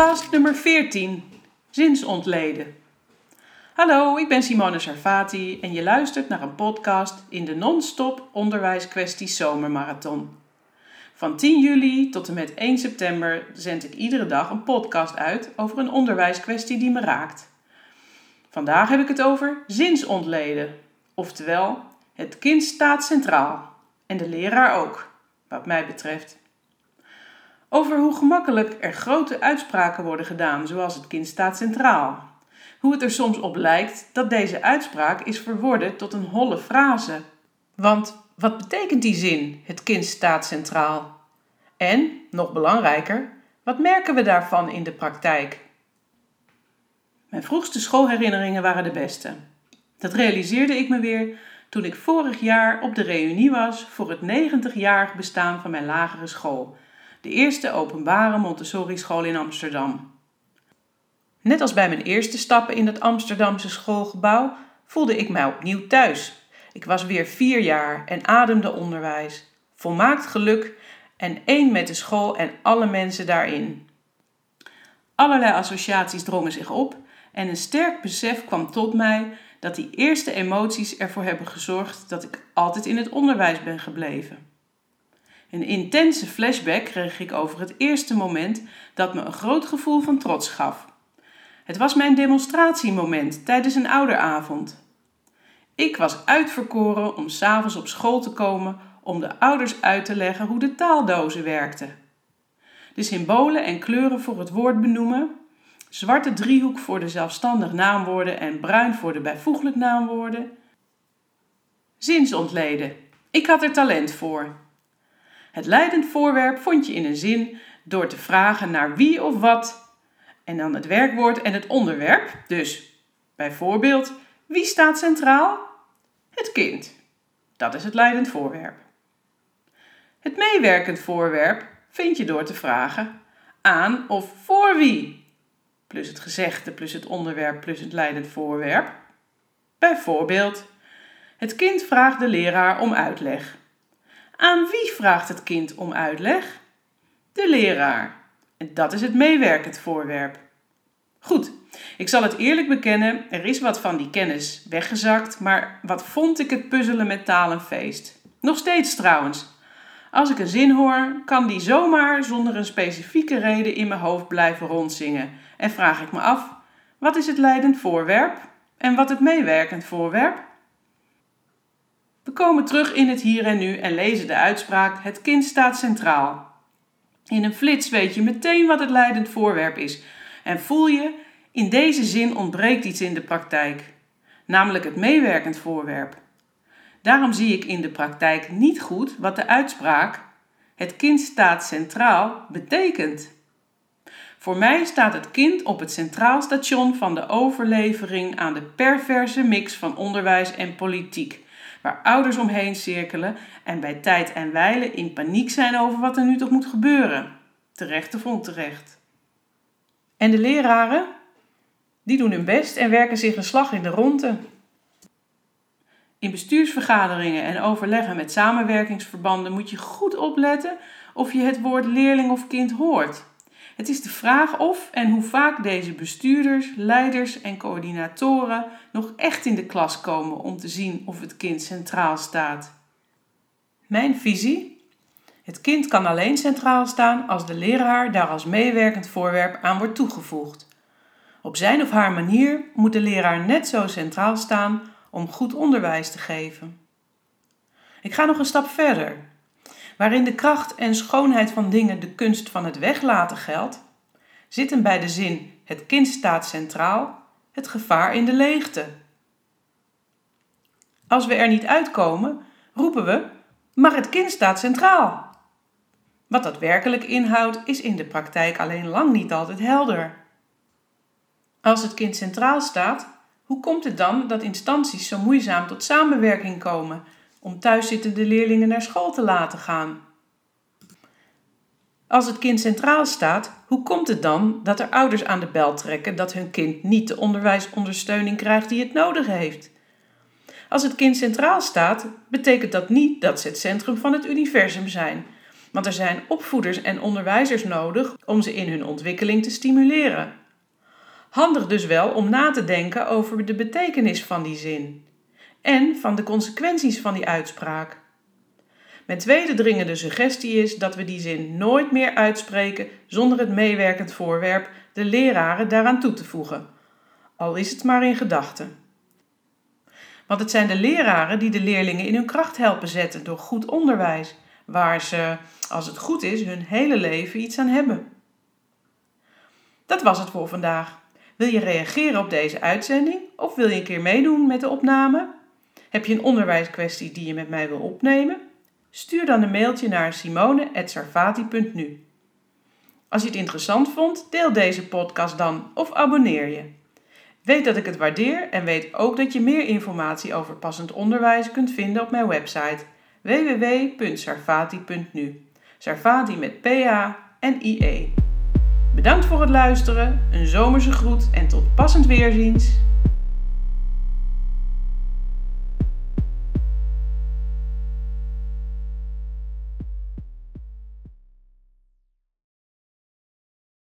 podcast nummer 14, Zinsontleden. Hallo, ik ben Simone Sarfati en je luistert naar een podcast in de non-stop onderwijskwesties zomermarathon. Van 10 juli tot en met 1 september zend ik iedere dag een podcast uit over een onderwijskwestie die me raakt. Vandaag heb ik het over zinsontleden, oftewel het kind staat centraal en de leraar ook, wat mij betreft. Over hoe gemakkelijk er grote uitspraken worden gedaan, zoals het kind staat centraal. Hoe het er soms op lijkt dat deze uitspraak is verworden tot een holle frase. Want wat betekent die zin, het kind staat centraal? En, nog belangrijker, wat merken we daarvan in de praktijk? Mijn vroegste schoolherinneringen waren de beste. Dat realiseerde ik me weer toen ik vorig jaar op de reunie was voor het 90-jarig bestaan van mijn lagere school, de eerste openbare Montessori-school in Amsterdam. Net als bij mijn eerste stappen in het Amsterdamse schoolgebouw voelde ik mij opnieuw thuis. Ik was weer vier jaar en ademde onderwijs, volmaakt geluk en één met de school en alle mensen daarin. Allerlei associaties drongen zich op en een sterk besef kwam tot mij dat die eerste emoties ervoor hebben gezorgd dat ik altijd in het onderwijs ben gebleven. Een intense flashback kreeg ik over het eerste moment dat me een groot gevoel van trots gaf. Het was mijn demonstratiemoment tijdens een ouderavond. Ik was uitverkoren om s'avonds op school te komen om de ouders uit te leggen hoe de taaldozen werkten. De symbolen en kleuren voor het woord benoemen, zwarte driehoek voor de zelfstandig naamwoorden en bruin voor de bijvoeglijk naamwoorden. Zinsontleden. Ik had er talent voor. Het leidend voorwerp vond je in een zin door te vragen naar wie of wat en dan het werkwoord en het onderwerp. Dus bijvoorbeeld, wie staat centraal? Het kind. Dat is het leidend voorwerp. Het meewerkend voorwerp vind je door te vragen aan of voor wie, plus het gezegde, plus het onderwerp, plus het leidend voorwerp. Bijvoorbeeld, het kind vraagt de leraar om uitleg. Aan wie vraagt het kind om uitleg? De leraar. En dat is het meewerkend voorwerp. Goed, ik zal het eerlijk bekennen, er is wat van die kennis weggezakt, maar wat vond ik het puzzelen met taal een feest. Nog steeds trouwens. Als ik een zin hoor, kan die zomaar zonder een specifieke reden in mijn hoofd blijven rondzingen. En vraag ik me af, wat is het leidend voorwerp en wat het meewerkend voorwerp? Komen terug in het hier en nu en lezen de uitspraak: Het kind staat centraal. In een flits weet je meteen wat het leidend voorwerp is en voel je, in deze zin ontbreekt iets in de praktijk, namelijk het meewerkend voorwerp. Daarom zie ik in de praktijk niet goed wat de uitspraak het kind staat centraal betekent. Voor mij staat het kind op het centraal station van de overlevering aan de perverse mix van onderwijs en politiek, waar ouders omheen cirkelen en bij tijd en wijle in paniek zijn over wat er nu toch moet gebeuren. Terecht of onterecht. En de leraren? Die doen hun best en werken zich een slag in de ronde. In bestuursvergaderingen en overleggen met samenwerkingsverbanden moet je goed opletten of je het woord leerling of kind hoort. Het is de vraag of en hoe vaak deze bestuurders, leiders en coördinatoren nog echt in de klas komen om te zien of het kind centraal staat. Mijn visie? Het kind kan alleen centraal staan als de leraar daar als meewerkend voorwerp aan wordt toegevoegd. Op zijn of haar manier moet de leraar net zo centraal staan om goed onderwijs te geven. Ik ga nog een stap verder. Waarin de kracht en schoonheid van dingen de kunst van het weglaten geldt, zitten bij de zin het kind staat centraal het gevaar in de leegte. Als we er niet uitkomen, roepen we, maar het kind staat centraal. Wat dat werkelijk inhoudt, is in de praktijk alleen lang niet altijd helder. Als het kind centraal staat, hoe komt het dan dat instanties zo moeizaam tot samenwerking komen om thuiszittende leerlingen naar school te laten gaan? Als het kind centraal staat, hoe komt het dan dat er ouders aan de bel trekken dat hun kind niet de onderwijsondersteuning krijgt die het nodig heeft? Als het kind centraal staat, betekent dat niet dat ze het centrum van het universum zijn, Want er zijn opvoeders en onderwijzers nodig om ze in hun ontwikkeling te stimuleren. Handig dus wel om na te denken over de betekenis van die zin en van de consequenties van die uitspraak. Mijn tweede dringende suggestie is dat we die zin nooit meer uitspreken zonder het meewerkend voorwerp, de leraren, daaraan toe te voegen, al is het maar in gedachten. Want het zijn de leraren die de leerlingen in hun kracht helpen zetten door goed onderwijs, waar ze, als het goed is, hun hele leven iets aan hebben. Dat was het voor vandaag. Wil je reageren op deze uitzending of wil je een keer meedoen met de opname? Heb je een onderwijskwestie die je met mij wil opnemen? Stuur dan een mailtje naar simone.sarfati.nu. Als je het interessant vond, deel deze podcast dan of abonneer je. Weet dat ik het waardeer en weet ook dat je meer informatie over passend onderwijs kunt vinden op mijn website www.sarfati.nu. Sarfati met PA en IE. Bedankt voor het luisteren, een zomerse groet en tot passend weerziens.